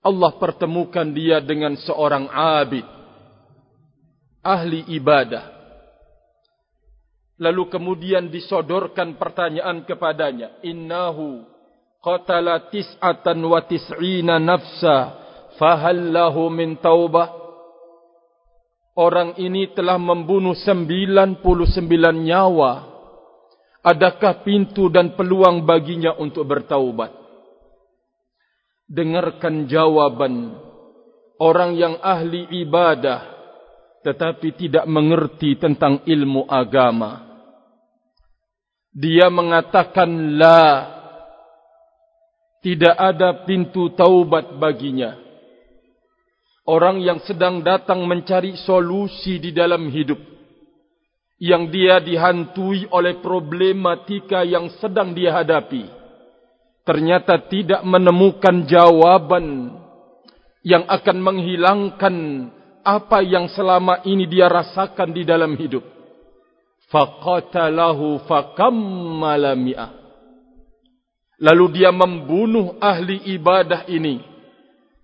Allah pertemukan dia dengan seorang abid ahli ibadah. Lalu kemudian disodorkan pertanyaan kepadanya innahu qatala tis'atan wa tis'ina nafsa fahal lahu min taubah? Orang ini telah membunuh 99 nyawa. Adakah pintu dan peluang baginya untuk bertaubat dengarkan jawaban orang yang ahli ibadah tetapi tidak mengerti tentang ilmu agama. Dia mengatakan la tidak ada pintu taubat baginya. Orang yang sedang datang mencari solusi di dalam hidup yang dia dihantui oleh problematika yang sedang dia hadapi ternyata tidak menemukan jawaban yang akan menghilangkan apa yang selama ini dia rasakan di dalam hidup. Faqatalahu fakammala mi'ah. Lalu dia membunuh ahli ibadah ini.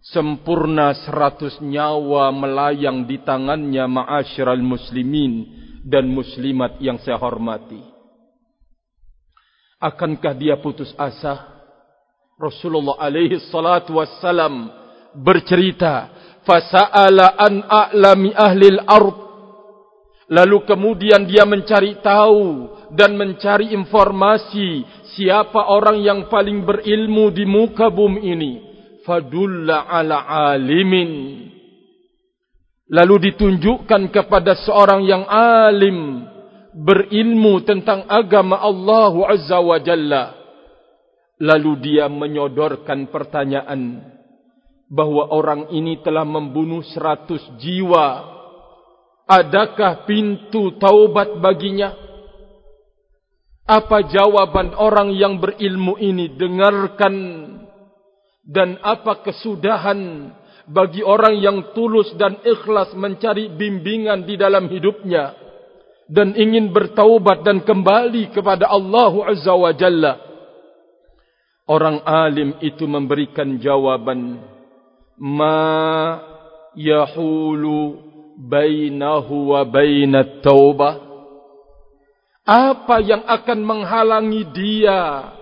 Sempurna seratus nyawa melayang di tangannya ma'asyiral muslimin dan muslimat yang saya hormati. Akankah dia putus asa Rasulullah alaihi salatu wassalam bercerita fasa'ala an a'lami ahli al-ard Lalu kemudian dia mencari tahu dan mencari informasi siapa orang yang paling berilmu di muka bumi ini. Fadulla ala alimin. Lalu ditunjukkan kepada seorang yang alim berilmu tentang agama Allah Azza wa Jalla. Lalu dia menyodorkan pertanyaan bahawa orang ini telah membunuh seratus jiwa Adakah pintu taubat baginya? Apa jawaban orang yang berilmu ini? Dengarkan. Dan apa kesudahan bagi orang yang tulus dan ikhlas mencari bimbingan di dalam hidupnya. Dan ingin bertaubat dan kembali kepada Allah Azza wa Jalla. Orang alim itu memberikan jawaban. Ma yahulu bainahu wa bainat taubah apa yang akan menghalangi dia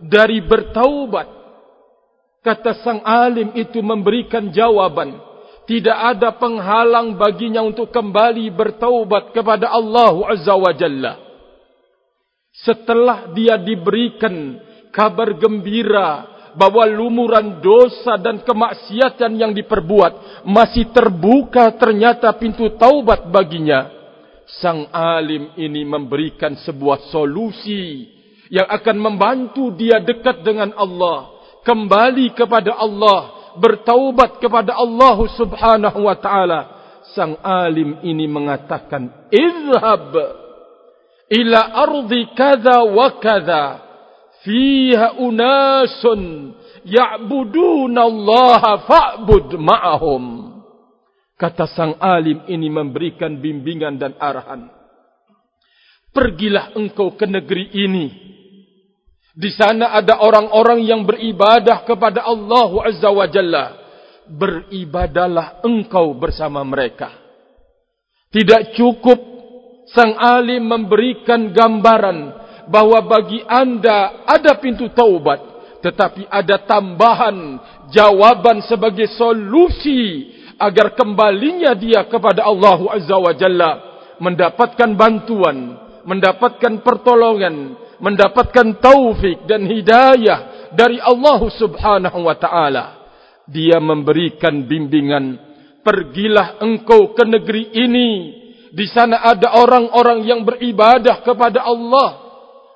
dari bertaubat kata sang alim itu memberikan jawaban tidak ada penghalang baginya untuk kembali bertaubat kepada Allah azza wa jalla setelah dia diberikan kabar gembira bahwa lumuran dosa dan kemaksiatan yang diperbuat masih terbuka ternyata pintu taubat baginya. Sang alim ini memberikan sebuah solusi yang akan membantu dia dekat dengan Allah, kembali kepada Allah, bertaubat kepada Allah Subhanahu wa taala. Sang alim ini mengatakan, "Izhab ila ardi kadza wa kadza." Fiha unasun ya'buduna Allah fa'bud ma'ahum. Kata sang alim ini memberikan bimbingan dan arahan. Pergilah engkau ke negeri ini. Di sana ada orang-orang yang beribadah kepada Allah Azza wa Jalla. Beribadalah engkau bersama mereka. Tidak cukup sang alim memberikan gambaran bahwa bagi anda ada pintu taubat tetapi ada tambahan jawaban sebagai solusi agar kembalinya dia kepada Allah Azza wa Jalla. Mendapatkan bantuan mendapatkan pertolongan mendapatkan taufik dan hidayah dari Allah Subhanahu wa taala. Dia memberikan bimbingan pergilah engkau ke negeri ini. Di sana ada orang-orang yang beribadah kepada Allah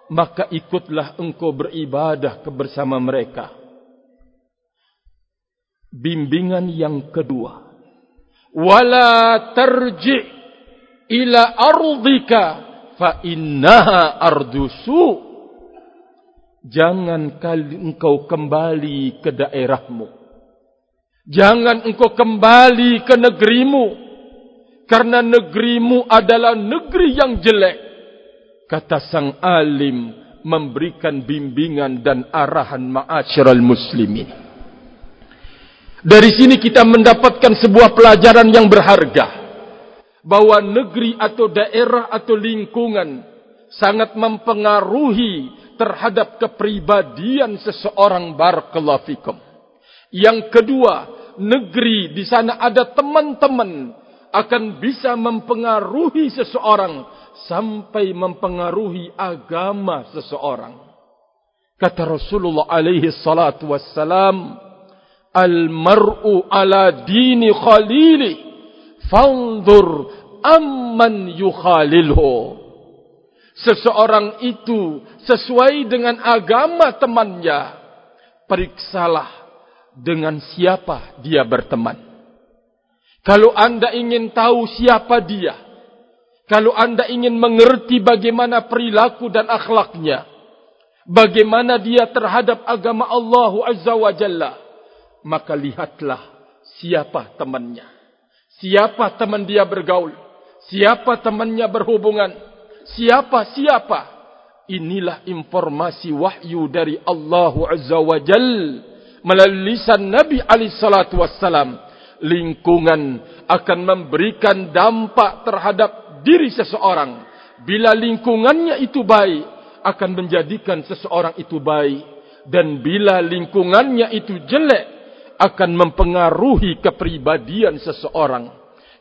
maka ikutlah engkau beribadah bersama mereka. Bimbingan yang kedua. Wala tarji ila ardika fa innaha ardusu. Jangan kali engkau kembali ke daerahmu. Jangan engkau kembali ke negerimu. Karena negerimu adalah negeri yang jelek kata sang alim memberikan bimbingan dan arahan ma'asyiral muslimin Dari sini kita mendapatkan sebuah pelajaran yang berharga. Bahwa negeri atau daerah atau lingkungan sangat mempengaruhi terhadap kepribadian seseorang barakallahu fikum. Yang kedua, negeri di sana ada teman-teman akan bisa mempengaruhi seseorang sampai mempengaruhi agama seseorang. Kata Rasulullah alaihi salatu wassalam, Al-mar'u ala dini khalili, fanzur amman yukhalilhu. Seseorang itu sesuai dengan agama temannya, periksalah dengan siapa dia berteman. Kalau anda ingin tahu siapa dia, kalau anda ingin mengerti bagaimana perilaku dan akhlaknya, bagaimana dia terhadap agama Allah Azza wa Jalla, maka lihatlah siapa temannya. Siapa teman dia bergaul, siapa temannya berhubungan, siapa-siapa. Inilah informasi wahyu dari Allah Azza wa Jalla melalui lisan Nabi wassalam lingkungan akan memberikan dampak terhadap diri seseorang. Bila lingkungannya itu baik akan menjadikan seseorang itu baik. Dan bila lingkungannya itu jelek akan mempengaruhi kepribadian seseorang.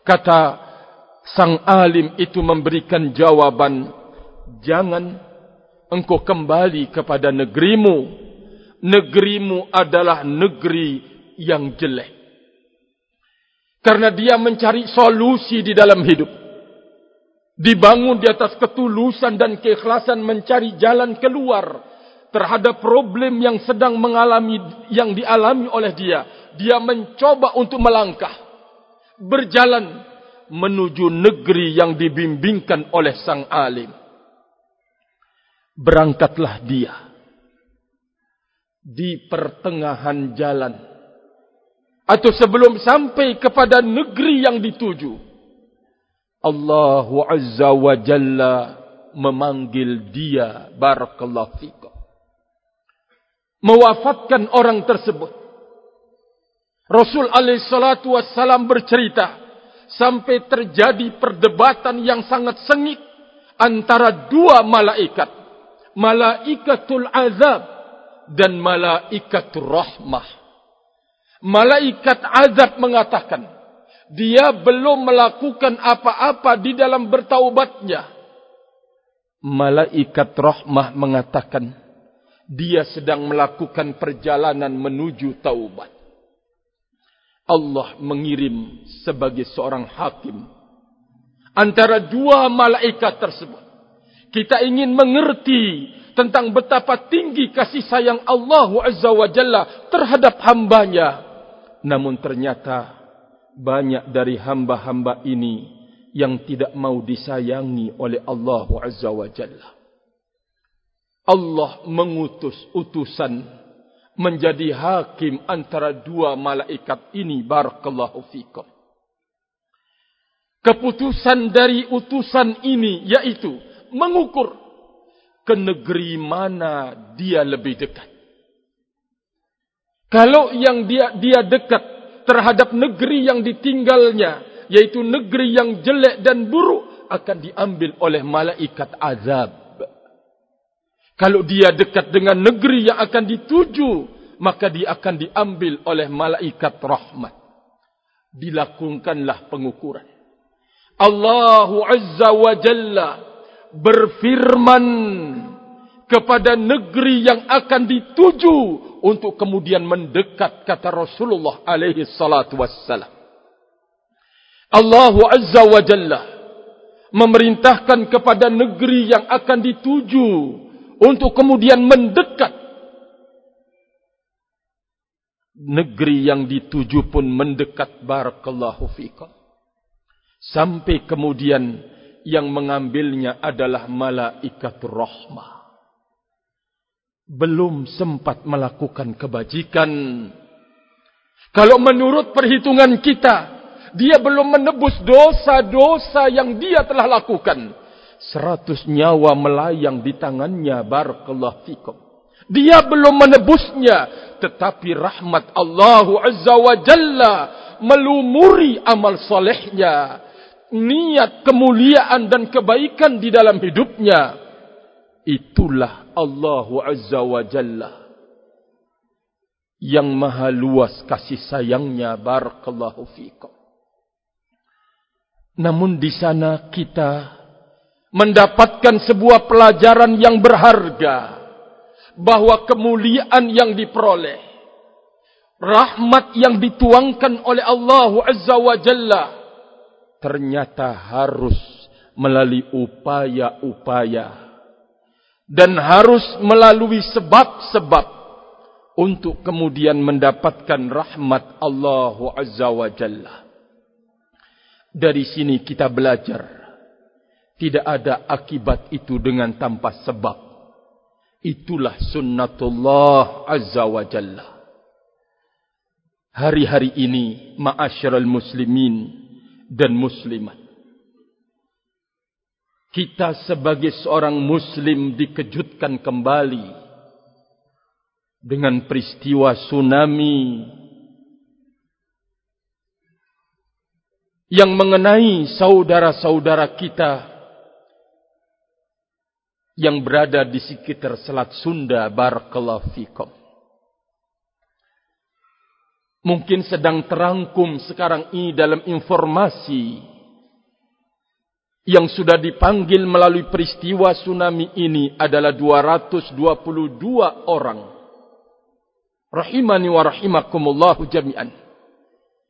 Kata sang alim itu memberikan jawaban jangan engkau kembali kepada negerimu. Negerimu adalah negeri yang jelek. Karena dia mencari solusi di dalam hidup dibangun di atas ketulusan dan keikhlasan mencari jalan keluar terhadap problem yang sedang mengalami yang dialami oleh dia. Dia mencoba untuk melangkah berjalan menuju negeri yang dibimbingkan oleh sang alim. Berangkatlah dia di pertengahan jalan atau sebelum sampai kepada negeri yang dituju Allah Azza wa Jalla memanggil dia. Barakallahu fikum mewafatkan orang tersebut. Rasul alaihi salatu wassalam bercerita sampai terjadi perdebatan yang sangat sengit antara dua malaikat. Malaikatul azab dan malaikatul rahmah. Malaikat azab mengatakan dia belum melakukan apa-apa di dalam bertaubatnya. Malaikat rahmah mengatakan, dia sedang melakukan perjalanan menuju taubat. Allah mengirim sebagai seorang hakim antara dua malaikat tersebut. Kita ingin mengerti tentang betapa tinggi kasih sayang Allah Azza wa Jalla terhadap hambanya. Namun ternyata banyak dari hamba-hamba ini yang tidak mau disayangi oleh Allah Azza wa Jalla. Allah mengutus utusan menjadi hakim antara dua malaikat ini barakallahu fikum. Keputusan dari utusan ini yaitu mengukur ke negeri mana dia lebih dekat. Kalau yang dia dia dekat terhadap negeri yang ditinggalnya yaitu negeri yang jelek dan buruk akan diambil oleh malaikat azab. Kalau dia dekat dengan negeri yang akan dituju maka dia akan diambil oleh malaikat rahmat. Dilakukanlah pengukuran. Allah azza wa jalla berfirman kepada negeri yang akan dituju untuk kemudian mendekat kata Rasulullah alaihi salatu wassalam. Allah Azza wa Jalla memerintahkan kepada negeri yang akan dituju untuk kemudian mendekat. Negeri yang dituju pun mendekat barakallahu fikum. Sampai kemudian yang mengambilnya adalah malaikat rahmah belum sempat melakukan kebajikan. Kalau menurut perhitungan kita, dia belum menebus dosa-dosa yang dia telah lakukan. Seratus nyawa melayang di tangannya, barakallahu fikum. Dia belum menebusnya, tetapi rahmat Allah Azza wa Jalla melumuri amal solehnya, niat kemuliaan dan kebaikan di dalam hidupnya. Itulah Allah Azza wa Jalla yang maha luas kasih sayangnya barakallahu fikum. Namun di sana kita mendapatkan sebuah pelajaran yang berharga bahwa kemuliaan yang diperoleh rahmat yang dituangkan oleh Allah Azza wa Jalla ternyata harus melalui upaya-upaya dan harus melalui sebab-sebab untuk kemudian mendapatkan rahmat Allah Azza wa Jalla dari sini kita belajar tidak ada akibat itu dengan tanpa sebab. Itulah sunnatullah azza wa jalla. Hari-hari ini ma'asyiral muslimin dan muslimat. Kita sebagai seorang muslim dikejutkan kembali dengan peristiwa tsunami yang mengenai saudara-saudara kita yang berada di sekitar Selat Sunda barakallahu fikum. Mungkin sedang terangkum sekarang ini dalam informasi yang sudah dipanggil melalui peristiwa tsunami ini adalah 222 orang. Rahimani wa rahimakumullahu jami'an.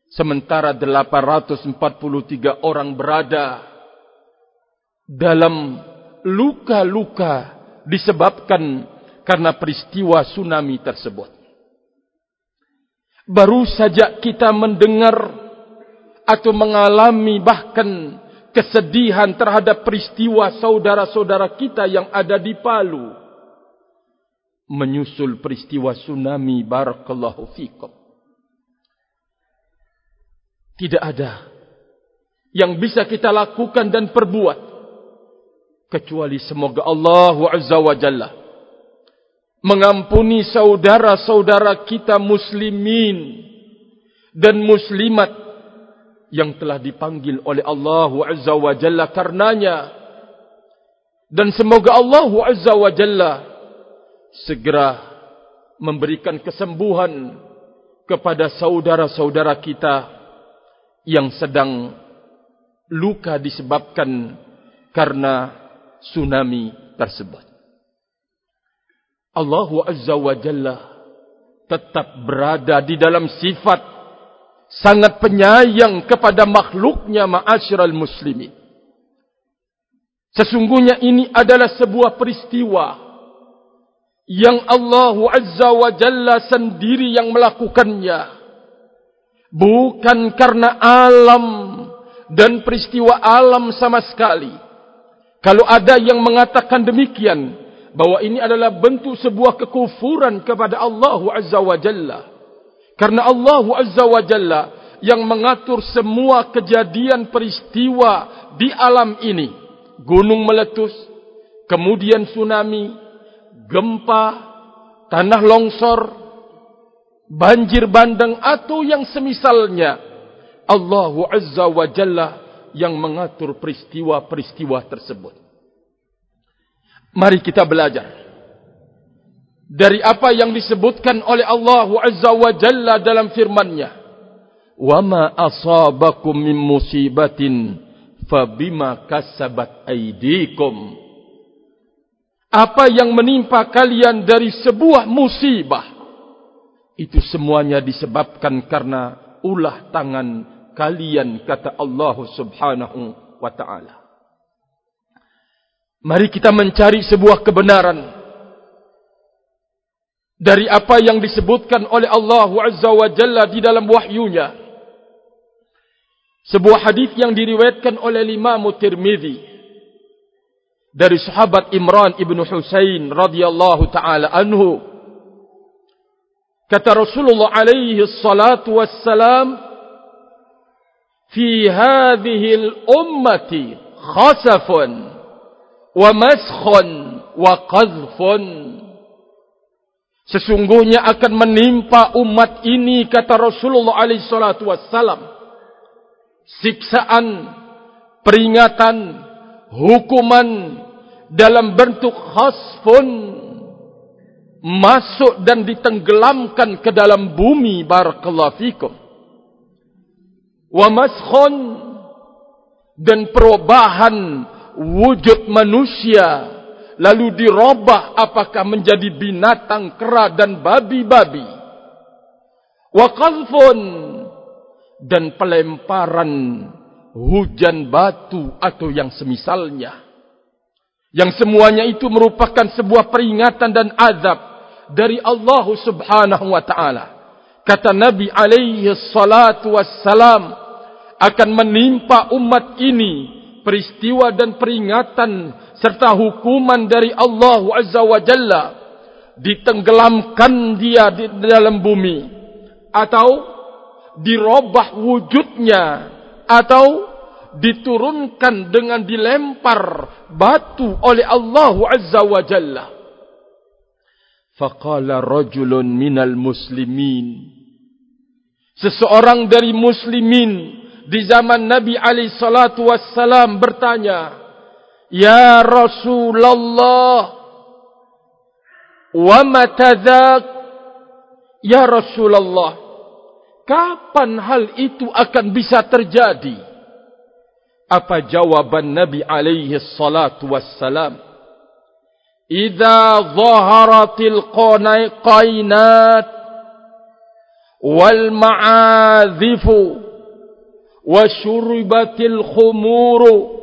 Sementara 843 orang berada dalam luka-luka disebabkan karena peristiwa tsunami tersebut. Baru saja kita mendengar atau mengalami bahkan kesedihan terhadap peristiwa saudara-saudara kita yang ada di Palu. Menyusul peristiwa tsunami barakallahu fikum. Tidak ada yang bisa kita lakukan dan perbuat kecuali semoga Allah Azza wa Jalla mengampuni saudara-saudara kita muslimin dan muslimat yang telah dipanggil oleh Allah Azza wa Jalla karenanya dan semoga Allah Azza wa Jalla segera memberikan kesembuhan kepada saudara-saudara kita yang sedang luka disebabkan karena tsunami tersebut. Allah Azza wa Jalla tetap berada di dalam sifat sangat penyayang kepada makhluknya ma'asyiral muslimin. Sesungguhnya ini adalah sebuah peristiwa yang Allah Azza wa Jalla sendiri yang melakukannya. Bukan karena alam dan peristiwa alam sama sekali. Kalau ada yang mengatakan demikian, bahwa ini adalah bentuk sebuah kekufuran kepada Allah Azza wa Jalla. Karena Allah Azza wa Jalla yang mengatur semua kejadian peristiwa di alam ini. Gunung meletus, kemudian tsunami, gempa, tanah longsor, banjir bandang atau yang semisalnya. Allah Azza wa Jalla yang mengatur peristiwa-peristiwa tersebut. Mari kita belajar dari apa yang disebutkan oleh Allah Azza wa Jalla dalam firman-Nya. Wa ma asabakum min musibatin fabima kasabat aydikum. Apa yang menimpa kalian dari sebuah musibah itu semuanya disebabkan karena ulah tangan kalian kata Allah Subhanahu wa taala. Mari kita mencari sebuah kebenaran dari apa yang disebutkan oleh Allah Azza wa Jalla di dalam wahyunya. Sebuah hadis yang diriwayatkan oleh Imam Tirmizi dari sahabat Imran ibnu Husain radhiyallahu taala anhu. Kata Rasulullah alaihi salatu wassalam fi hadhihi al-ummati khasafun wa maskhun wa qadhfun. Sesungguhnya akan menimpa umat ini kata Rasulullah alaihi salatu wassalam siksaan, peringatan, hukuman dalam bentuk khasfun masuk dan ditenggelamkan ke dalam bumi barakallahu fikum. Wa maskhun dan perubahan wujud manusia lalu dirubah apakah menjadi binatang kera dan babi-babi. Wa qadhfun dan pelemparan hujan batu atau yang semisalnya. Yang semuanya itu merupakan sebuah peringatan dan azab dari Allah Subhanahu wa taala. Kata Nabi alaihi salatu wassalam akan menimpa umat ini peristiwa dan peringatan serta hukuman dari Allah Azza wa Jalla ditenggelamkan dia di dalam bumi. Atau dirubah wujudnya. Atau diturunkan dengan dilempar batu oleh Allah Azza wa Jalla. Faqala rajulun minal muslimin. Seseorang dari muslimin di zaman Nabi alaihi salatu wassalam bertanya Ya Rasulullah Wa matadhak Ya Rasulullah Kapan hal itu akan bisa terjadi Apa jawaban Nabi alaihi salatu wassalam Iza zaharatil qainat Wal ma'adhifu Wa syuribatil khumuru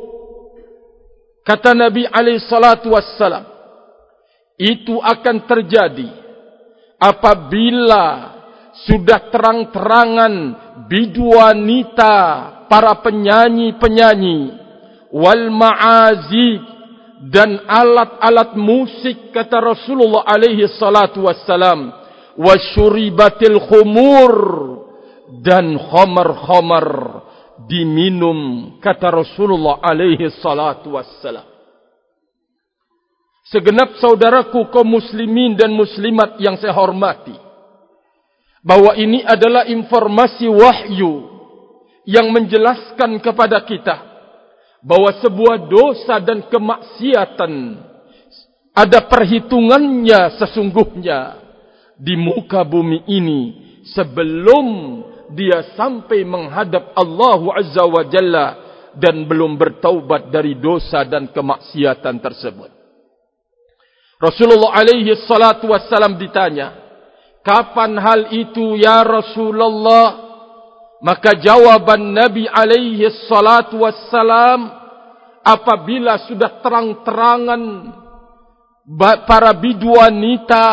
Kata Nabi alaihi salatu wassalam, itu akan terjadi apabila sudah terang-terangan bidu wanita para penyanyi-penyanyi wal ma'azib dan alat-alat musik kata Rasulullah alaihi salatu wassalam wasyuribatil khumur dan khamar-khamar diminum kata Rasulullah alaihi salatu wassalam. Segenap saudaraku kaum muslimin dan muslimat yang saya hormati bahwa ini adalah informasi wahyu yang menjelaskan kepada kita bahwa sebuah dosa dan kemaksiatan ada perhitungannya sesungguhnya di muka bumi ini sebelum dia sampai menghadap Allah Azza wa Jalla dan belum bertaubat dari dosa dan kemaksiatan tersebut. Rasulullah alaihi salatu wassalam ditanya, "Kapan hal itu ya Rasulullah?" Maka jawaban Nabi alaihi salatu wassalam, "Apabila sudah terang-terangan para bidu wanita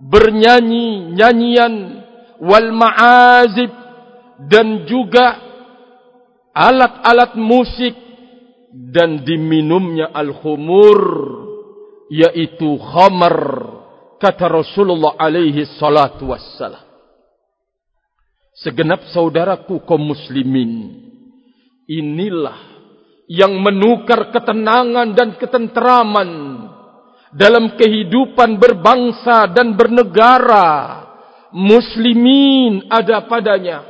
bernyanyi nyanyian wal ma'azib dan juga alat-alat musik dan diminumnya al-khumur yaitu khamar kata Rasulullah alaihi salatu wassalam. Segenap saudaraku kaum muslimin inilah yang menukar ketenangan dan ketenteraman dalam kehidupan berbangsa dan bernegara muslimin ada padanya.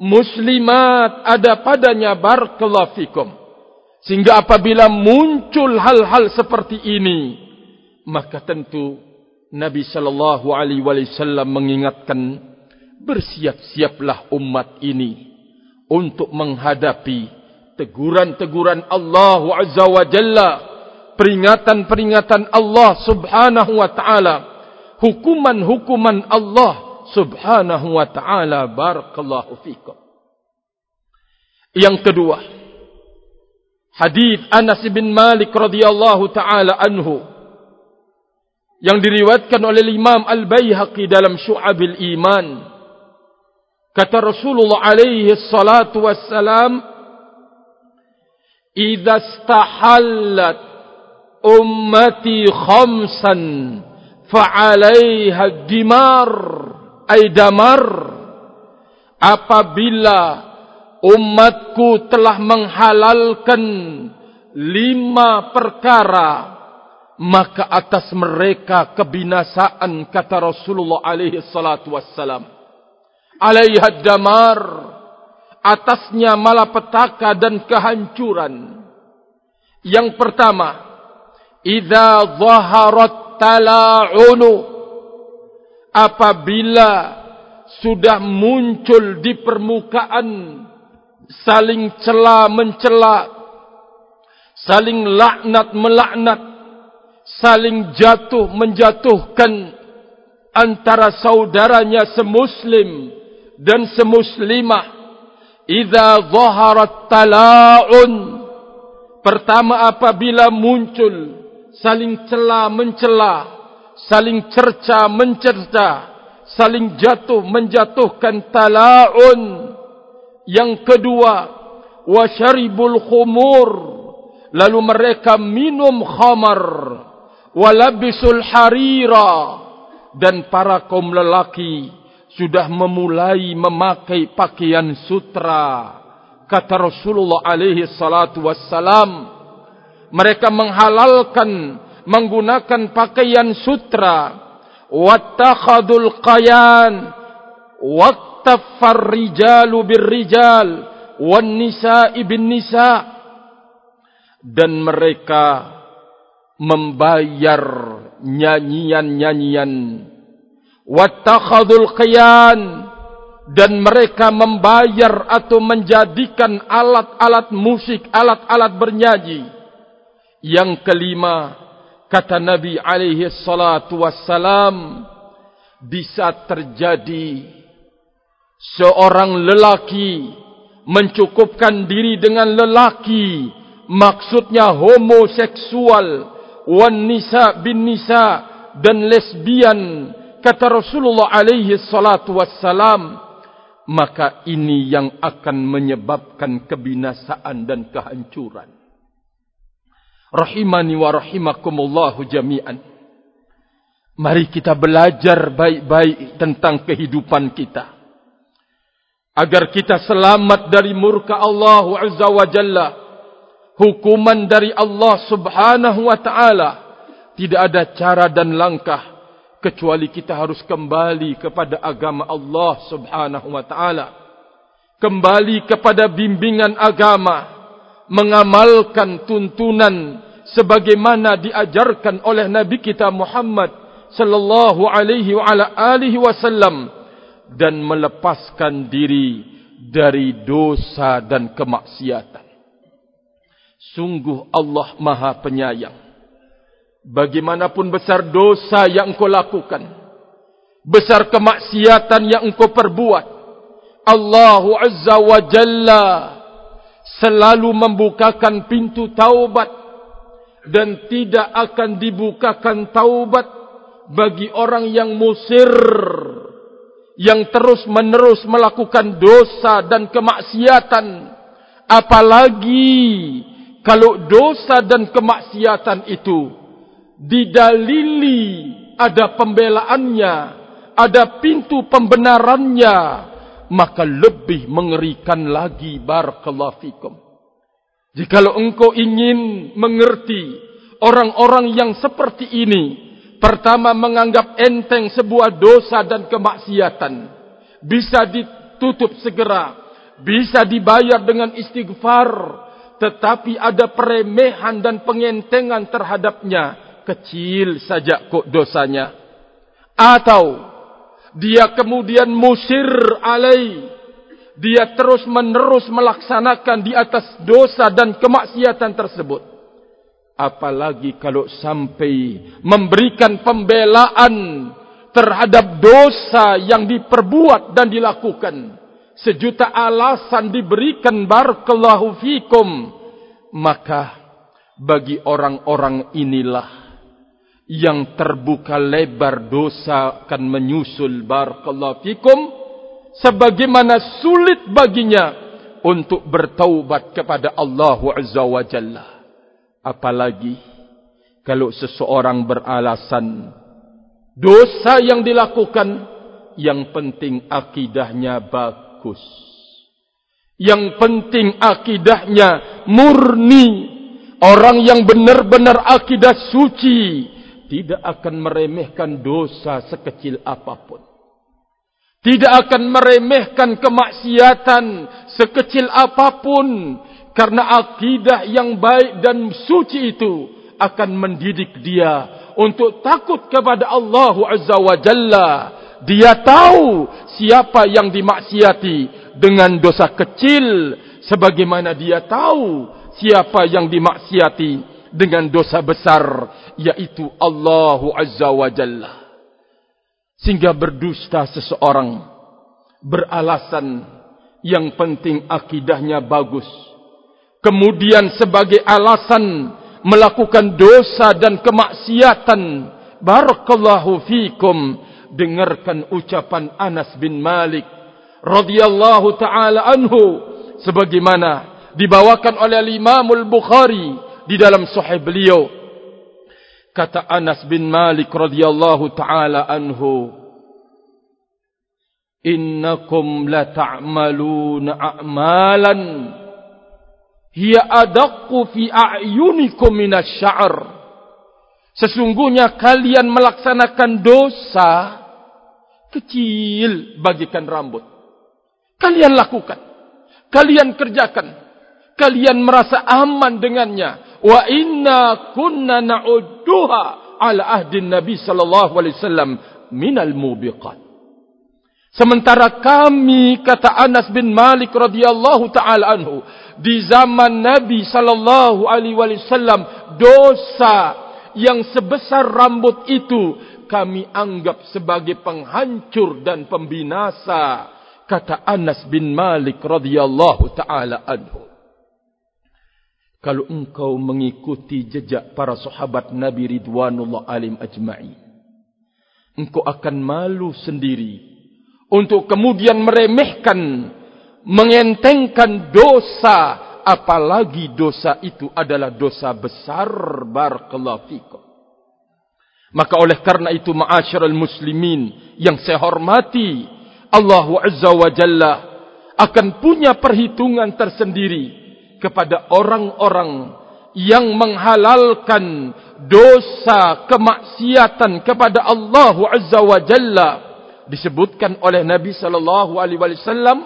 Muslimat ada padanya. Barakallahu fikum. Sehingga apabila muncul hal-hal seperti ini maka tentu Nabi sallallahu alaihi wasallam mengingatkan bersiap-siaplah umat ini untuk menghadapi teguran-teguran Allah azza wa jalla peringatan-peringatan Allah subhanahu wa taala hukuman-hukuman Allah subhanahu wa ta'ala barakallahu fikum. Yang kedua, hadis Anas bin Malik radhiyallahu taala anhu yang diriwayatkan oleh Imam Al-Baihaqi dalam Syu'abil Iman. Kata Rasulullah alaihi salatu wassalam, "Idza istahallat ummati khamsan" fa'alaiha dimar ay damar apabila umatku telah menghalalkan lima perkara maka atas mereka kebinasaan kata Rasulullah alaihi salatu wassalam. Alaiha damar atasnya malapetaka dan kehancuran. Yang pertama idza zaharat tala'unu. Apabila sudah muncul di permukaan saling cela mencela saling laknat melaknat saling jatuh menjatuhkan antara saudaranya semuslim dan semuslimah. Idza zaharat tala'un. Pertama apabila muncul saling cela mencela saling cerca mencerca saling jatuh menjatuhkan tala'un. Yang kedua wa syaribul khumur lalu mereka minum khamar walabisul harira dan para kaum lelaki sudah memulai memakai pakaian sutra kata Rasulullah alaihi salatu wassalam mereka menghalalkan menggunakan pakaian sutra. Wattakhadul qayan wattafar rijalu birrijal wan nisa'i bin nisa' dan mereka membayar nyanyian-nyanyian. Wattakhadul qiyan dan mereka membayar atau menjadikan alat-alat musik alat-alat bernyanyi yang kelima kata Nabi alaihi salatu wassalam bisa terjadi seorang lelaki mencukupkan diri dengan lelaki maksudnya homoseksual wan nisa bin nisa dan lesbian kata Rasulullah alaihi salatu wassalam maka ini yang akan menyebabkan kebinasaan dan kehancuran rahimani wa rahimakumullahu jami'an. Mari kita belajar baik-baik tentang kehidupan kita. Agar kita selamat dari murka Allah azza wa jalla hukuman dari Allah subhanahu wa ta'ala tidak ada cara dan langkah kecuali kita harus kembali kepada agama Allah subhanahu wa ta'ala. Kembali kepada bimbingan agama mengamalkan tuntunan sebagaimana diajarkan oleh Nabi kita Muhammad sallallahu alaihi wa ala alihi wasallam dan melepaskan diri dari dosa dan kemaksiatan Sungguh Allah maha penyayang. Bagaimanapun besar dosa yang engkau lakukan. Besar kemaksiatan yang engkau perbuat. Allah Azza wa Jalla selalu membukakan pintu taubat. Dan tidak akan dibukakan taubat bagi orang yang musir. Yang terus menerus melakukan dosa dan kemaksiatan. Apalagi kalau dosa dan kemaksiatan itu didalili ada pembelaannya, ada pintu pembenarannya, maka lebih mengerikan lagi barakallahu fikum. Jikalau engkau ingin mengerti orang-orang yang seperti ini, pertama menganggap enteng sebuah dosa dan kemaksiatan, bisa ditutup segera, bisa dibayar dengan istighfar, tetapi ada peremehan dan pengentengan terhadapnya kecil saja kok dosanya atau dia kemudian musir alai. Dia terus menerus melaksanakan di atas dosa dan kemaksiatan tersebut. Apalagi kalau sampai memberikan pembelaan terhadap dosa yang diperbuat dan dilakukan. Sejuta alasan diberikan barakallahu fikum. Maka bagi orang-orang inilah yang terbuka lebar dosa akan menyusul barakallahu fikum sebagaimana sulit baginya untuk bertaubat kepada Allah azza wa jalla apalagi kalau seseorang beralasan dosa yang dilakukan yang penting akidahnya bagus. Yang penting akidahnya murni. orang yang benar-benar akidah suci tidak akan meremehkan dosa sekecil apapun. Tidak akan meremehkan kemaksiatan sekecil apapun karena akidah yang baik dan suci itu akan mendidik dia untuk takut kepada Allah Azza wa Jalla. Dia tahu siapa yang dimaksiati dengan dosa kecil sebagaimana dia tahu siapa yang dimaksiati dengan dosa besar yaitu Allah Azza wa Jalla. Sehingga berdusta seseorang beralasan yang penting akidahnya bagus. Kemudian sebagai alasan melakukan dosa dan kemaksiatan. Barakallahu fikum. Dengarkan ucapan Anas bin Malik radhiyallahu taala anhu sebagaimana dibawakan oleh Imam Al-Bukhari di dalam sahih beliau. Kata Anas bin Malik radhiyallahu taala anhu innakum la ta'maluna a'malan. Hiya adaqqu fi a'yunikum minasy-sya'r sesungguhnya kalian melaksanakan dosa kecil bagikan rambut. Kalian lakukan. Kalian kerjakan. Kalian merasa aman dengannya wa inna kunna na'udduha ala ahdi nabi sallallahu alaihi wasallam minal mubiqat. Sementara kami kata Anas bin Malik radhiyallahu taala anhu di zaman Nabi sallallahu alaihi wasallam dosa yang sebesar rambut itu kami anggap sebagai penghancur dan pembinasa kata Anas bin Malik radhiyallahu taala anhu kalau engkau mengikuti jejak para sahabat Nabi ridwanullah alim ajma'i engkau akan malu sendiri untuk kemudian meremehkan, mengentengkan dosa, apalagi dosa itu adalah dosa besar barakallahu fikum. Maka oleh karena itu ma'asyiral muslimin yang saya hormati, Allah Azza wa Jalla akan punya perhitungan tersendiri kepada orang-orang yang menghalalkan dosa kemaksiatan kepada Allah Azza wa Jalla. Disebutkan oleh Nabi sallallahu alaihi wasallam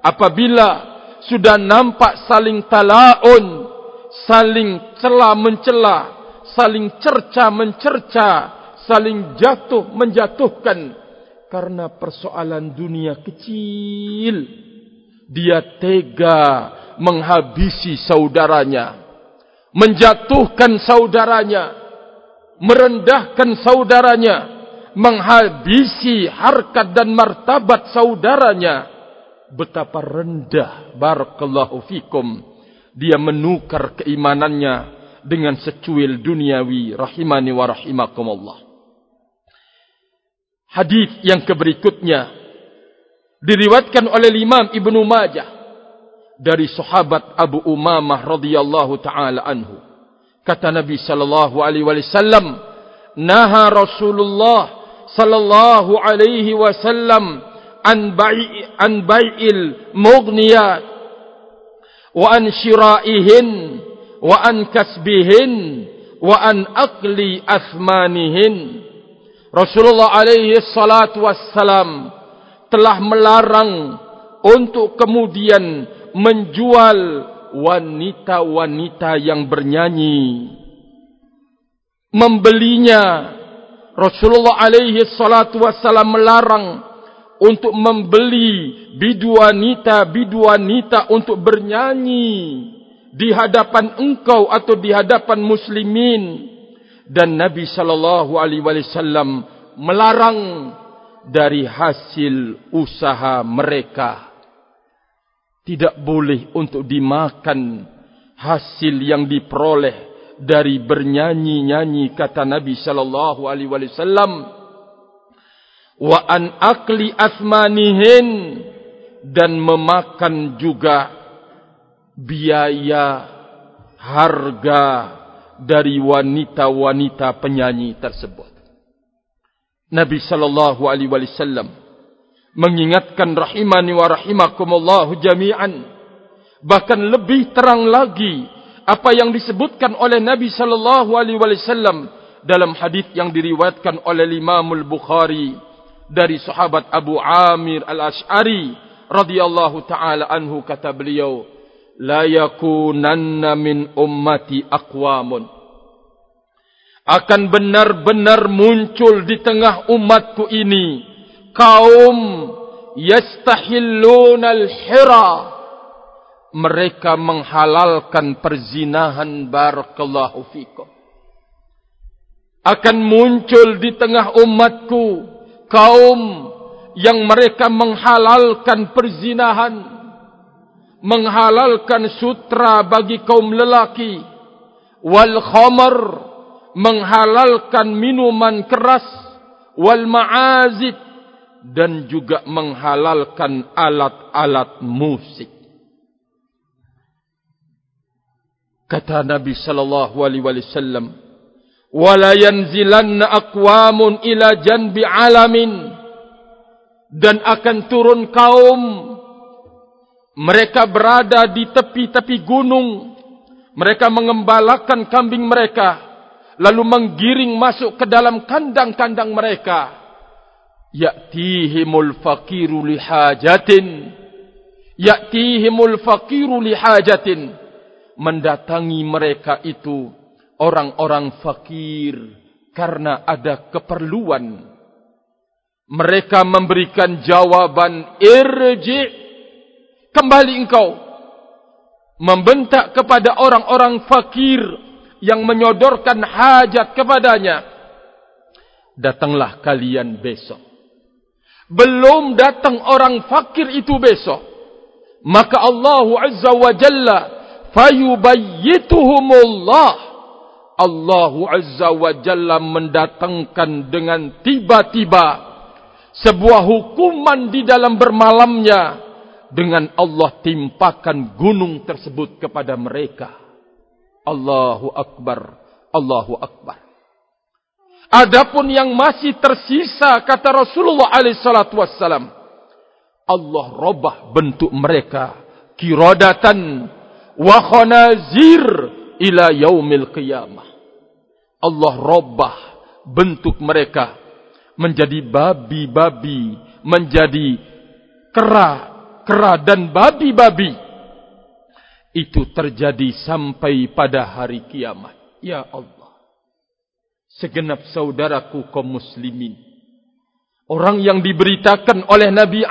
apabila sudah nampak saling talaun saling cela mencela saling cerca mencerca saling jatuh menjatuhkan karena persoalan dunia kecil dia tega menghabisi saudaranya menjatuhkan saudaranya merendahkan saudaranya menghabisi harkat dan martabat saudaranya. Betapa rendah barakallahu fikum dia menukar keimanannya dengan secuil duniawi rahimani wa rahimakumullah. Hadis yang keberikutnya diriwayatkan oleh Imam Ibnu Majah dari sahabat Abu Umamah radhiyallahu taala anhu. Kata Nabi sallallahu alaihi wasallam naha Rasulullah sallallahu alaihi wasallam an bai' an bai'il mughniyat wa an shira'ihin wa an kasbihin wa an aqli athmanihin Rasulullah alaihi salatu wassalam telah melarang untuk kemudian menjual wanita-wanita yang bernyanyi. Membelinya Rasulullah alaihi salatu wassalam melarang untuk membeli bidu wanita bidu wanita untuk bernyanyi di hadapan engkau atau di hadapan muslimin. Dan Nabi sallallahu alaihi wasallam melarang dari hasil usaha mereka tidak boleh untuk dimakan hasil yang diperoleh dari bernyanyi-nyanyi kata Nabi sallallahu alaihi wasallam wa an akli asmanihin dan memakan juga biaya harga dari wanita-wanita penyanyi tersebut. Nabi sallallahu alaihi wasallam mengingatkan rahimani wa rahimakumullah jami'an. Bahkan lebih terang lagi apa yang disebutkan oleh Nabi sallallahu alaihi wasallam dalam hadis yang diriwayatkan oleh Imam Al-Bukhari dari sahabat Abu Amir Al-Asy'ari radhiyallahu taala anhu kata beliau la yakunanna min ummati aqwamun akan benar-benar muncul di tengah umatku ini. Kaum yastahilluna al-hira. Mereka menghalalkan perzinahan barakallahu fikum. Akan muncul di tengah umatku kaum yang mereka menghalalkan perzinahan menghalalkan sutra bagi kaum lelaki. Wal khamar menghalalkan minuman keras wal ma'azid dan juga menghalalkan alat-alat musik. Kata Nabi sallallahu alaihi wasallam wala yanzilanna aqwamun ila janbi alamin. Dan akan turun kaum mereka berada di tepi-tepi gunung mereka mengembalakan kambing mereka lalu menggiring masuk ke dalam kandang-kandang mereka. Ya'tihimul faqiru lihajatin ya'tihimul faqiru lihajatin mendatangi mereka itu orang-orang fakir karena ada keperluan. Mereka memberikan jawaban irji kembali engkau. Membentak kepada orang-orang fakir yang menyodorkan hajat kepadanya. Datanglah kalian besok. Belum datang orang fakir itu besok. Maka Allah Azza wa Jalla fayubayyituhumullah Allah Azza wa Jalla mendatangkan dengan tiba-tiba sebuah hukuman di dalam bermalamnya dengan Allah timpakan gunung tersebut kepada mereka Allahu Akbar Allahu Akbar Adapun yang masih tersisa kata Rasulullah alaihi salatu Allah robah bentuk mereka kiradatan wa khanazir ila yaumil qiyamah. Allah robah bentuk mereka menjadi babi-babi, menjadi kera-kera dan babi-babi. Itu terjadi sampai pada hari kiamat. Ya Allah. Segenap saudaraku kaum muslimin. Orang yang diberitakan oleh Nabi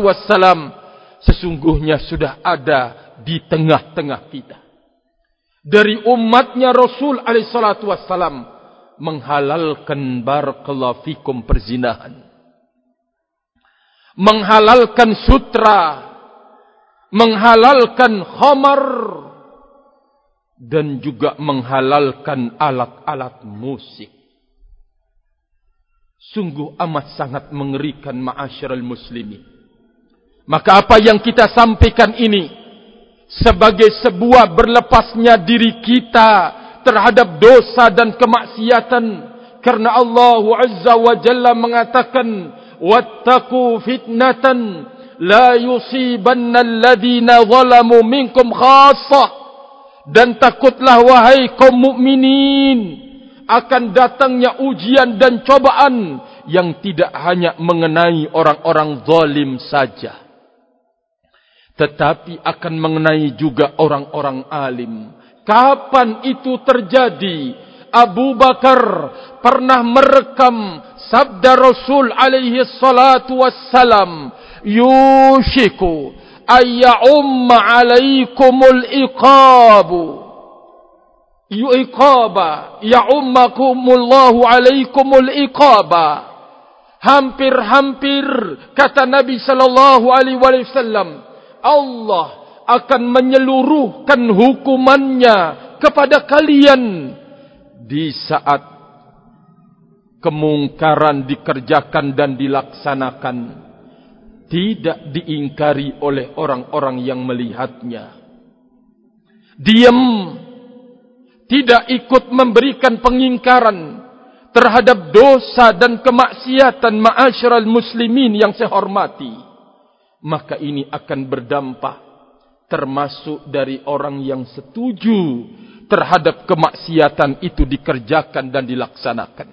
wassalam sesungguhnya sudah ada di tengah-tengah kita. Dari umatnya Rasul wassalam menghalalkan barakallahu fikum perzinahan. Menghalalkan sutra. Menghalalkan khamar. Dan juga menghalalkan alat-alat musik. Sungguh amat sangat mengerikan ma'asyiral muslimin. Maka apa yang kita sampaikan ini sebagai sebuah berlepasnya diri kita terhadap dosa dan kemaksiatan karena Allah Azza wa Jalla mengatakan wattaqu fitnatan la yusibanna alladhina zalamu minkum khassah dan takutlah wahai kaum mukminin akan datangnya ujian dan cobaan yang tidak hanya mengenai orang-orang zalim saja tetapi akan mengenai juga orang-orang alim. Kapan itu terjadi? Abu Bakar pernah merekam sabda Rasul alaihi salatu wassalam. Yushiku ayya umma alaikumul iqabu. Iqaba ya ummakumullahu alaikumul iqaba. Hampir-hampir kata Nabi sallallahu alaihi wasallam Allah akan menyeluruhkan hukumannya kepada kalian di saat kemungkaran dikerjakan dan dilaksanakan tidak diingkari oleh orang-orang yang melihatnya. Diam tidak ikut memberikan pengingkaran terhadap dosa dan kemaksiatan ma'asyiral muslimin yang saya hormati maka ini akan berdampak termasuk dari orang yang setuju terhadap kemaksiatan itu dikerjakan dan dilaksanakan.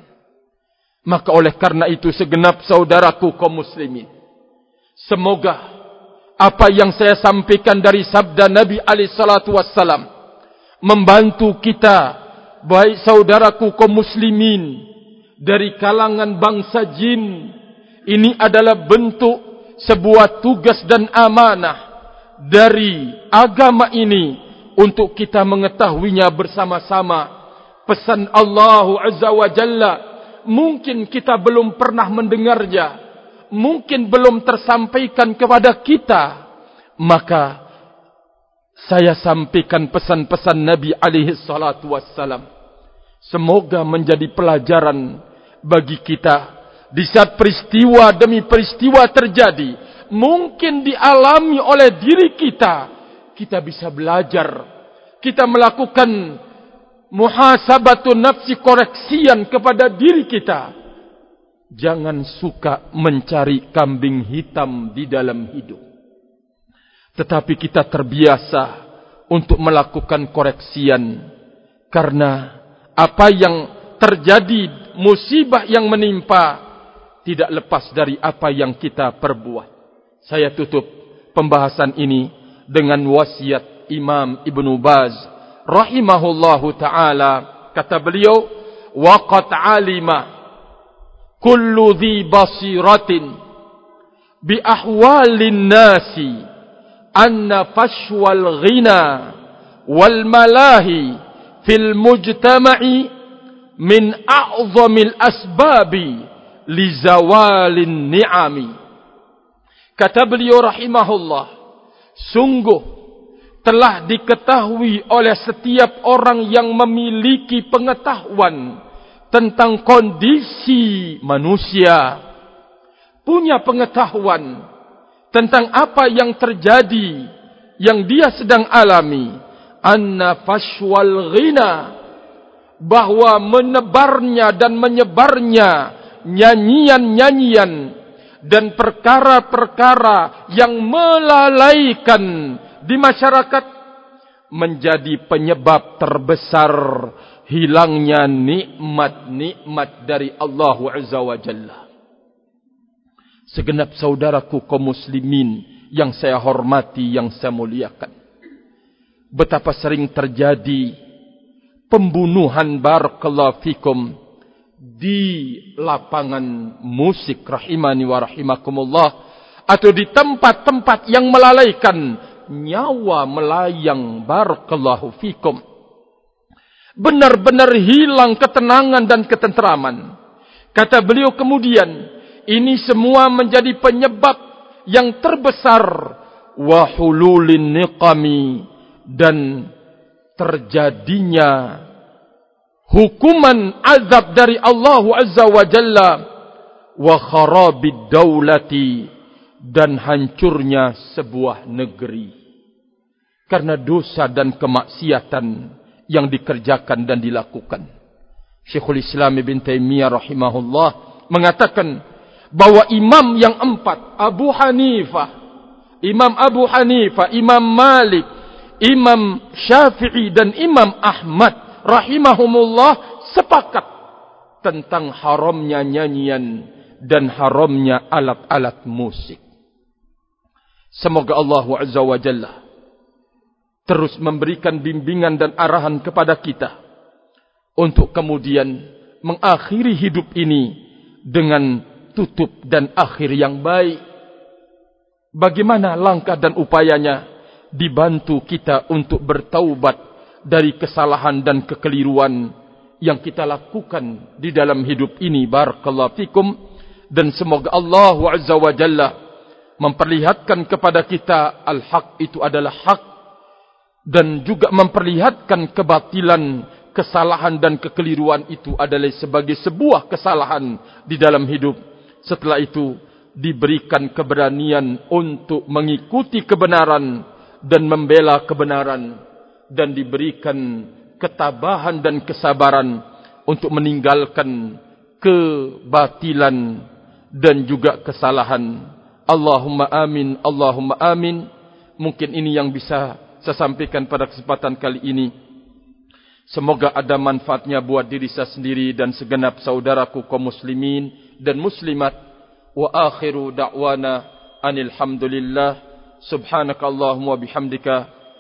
Maka oleh karena itu segenap saudaraku kaum muslimin. Semoga apa yang saya sampaikan dari sabda Nabi alaihi salatu wassalam membantu kita baik saudaraku kaum muslimin dari kalangan bangsa jin ini adalah bentuk sebuah tugas dan amanah dari agama ini untuk kita mengetahuinya bersama-sama. Pesan Allah Azza wa Jalla mungkin kita belum pernah mendengarnya mungkin belum tersampaikan kepada kita maka saya sampaikan pesan-pesan Nabi alaihi salatu wassalam. Semoga menjadi pelajaran bagi kita. Di saat peristiwa demi peristiwa terjadi mungkin dialami oleh diri kita, kita bisa belajar. Kita melakukan muhasabatun nafsi koreksian kepada diri kita. Jangan suka mencari kambing hitam di dalam hidup. Tetapi kita terbiasa untuk melakukan koreksian. Karena apa yang terjadi musibah yang menimpa tidak lepas dari apa yang kita perbuat saya tutup pembahasan ini dengan wasiat Imam Ibn Baz rahimahullahu taala. Kata beliau waqat alima kullu dhi basiratin bi ahwalin nasi anna fashwal ghina wal malahi fil mujtama'i min a'zamil asbabi li zawalin ni'ami. Kata beliau rahimahullah, sungguh telah diketahui oleh setiap orang yang memiliki pengetahuan tentang kondisi manusia, punya pengetahuan tentang apa yang terjadi, yang dia sedang alami, anna fashwal ghina, bahwa menebarnya dan menyebarnya nyanyian-nyanyian dan perkara-perkara yang melalaikan di masyarakat menjadi penyebab terbesar hilangnya nikmat-nikmat dari Allah Azza wa Jalla. Segenap saudaraku kaum muslimin yang saya hormati, yang saya muliakan. Betapa sering terjadi pembunuhan barakallahu fikum di lapangan musik rahimani wa rahimakumullah atau di tempat-tempat yang melalaikan nyawa melayang barakallahu fikum. Benar-benar hilang ketenangan dan ketenteraman kata beliau kemudian ini semua menjadi penyebab yang terbesar wa hululin niqami dan terjadinya hukuman azab dari Allah Azza wa Jalla wa kharabid daulati dan hancurnya sebuah negeri karena dosa dan kemaksiatan yang dikerjakan dan dilakukan. Syekhul Islam Ibn Taimiyah rahimahullah mengatakan bahwa imam yang empat Abu Hanifah, Imam Abu Hanifah, Imam Malik, Imam Syafi'i dan Imam Ahmad rahimahumullah sepakat tentang haramnya nyanyian dan haramnya alat-alat musik. Semoga Allah Azza wa Jalla terus memberikan bimbingan dan arahan kepada kita untuk kemudian mengakhiri hidup ini dengan tutup dan akhir yang baik. Bagaimana langkah dan upayanya dibantu kita untuk bertaubat dari kesalahan dan kekeliruan yang kita lakukan di dalam hidup ini. Barakallahu fikum. Dan semoga Allah azza wa jalla memperlihatkan kepada kita al-haq itu adalah hak dan juga memperlihatkan kebatilan kesalahan dan kekeliruan itu adalah sebagai sebuah kesalahan di dalam hidup. Setelah itu diberikan keberanian untuk mengikuti kebenaran dan membela kebenaran dan diberikan ketabahan dan kesabaran untuk meninggalkan kebatilan dan juga kesalahan. Allahumma amin, Allahumma amin. mungkin ini yang bisa saya sampaikan pada kesempatan kali ini. Semoga ada manfaatnya buat diri saya sendiri dan segenap saudaraku kaum muslimin dan muslimat. Wa akhiru da'wana anil hamdulillah subhanakallahumma bihamdika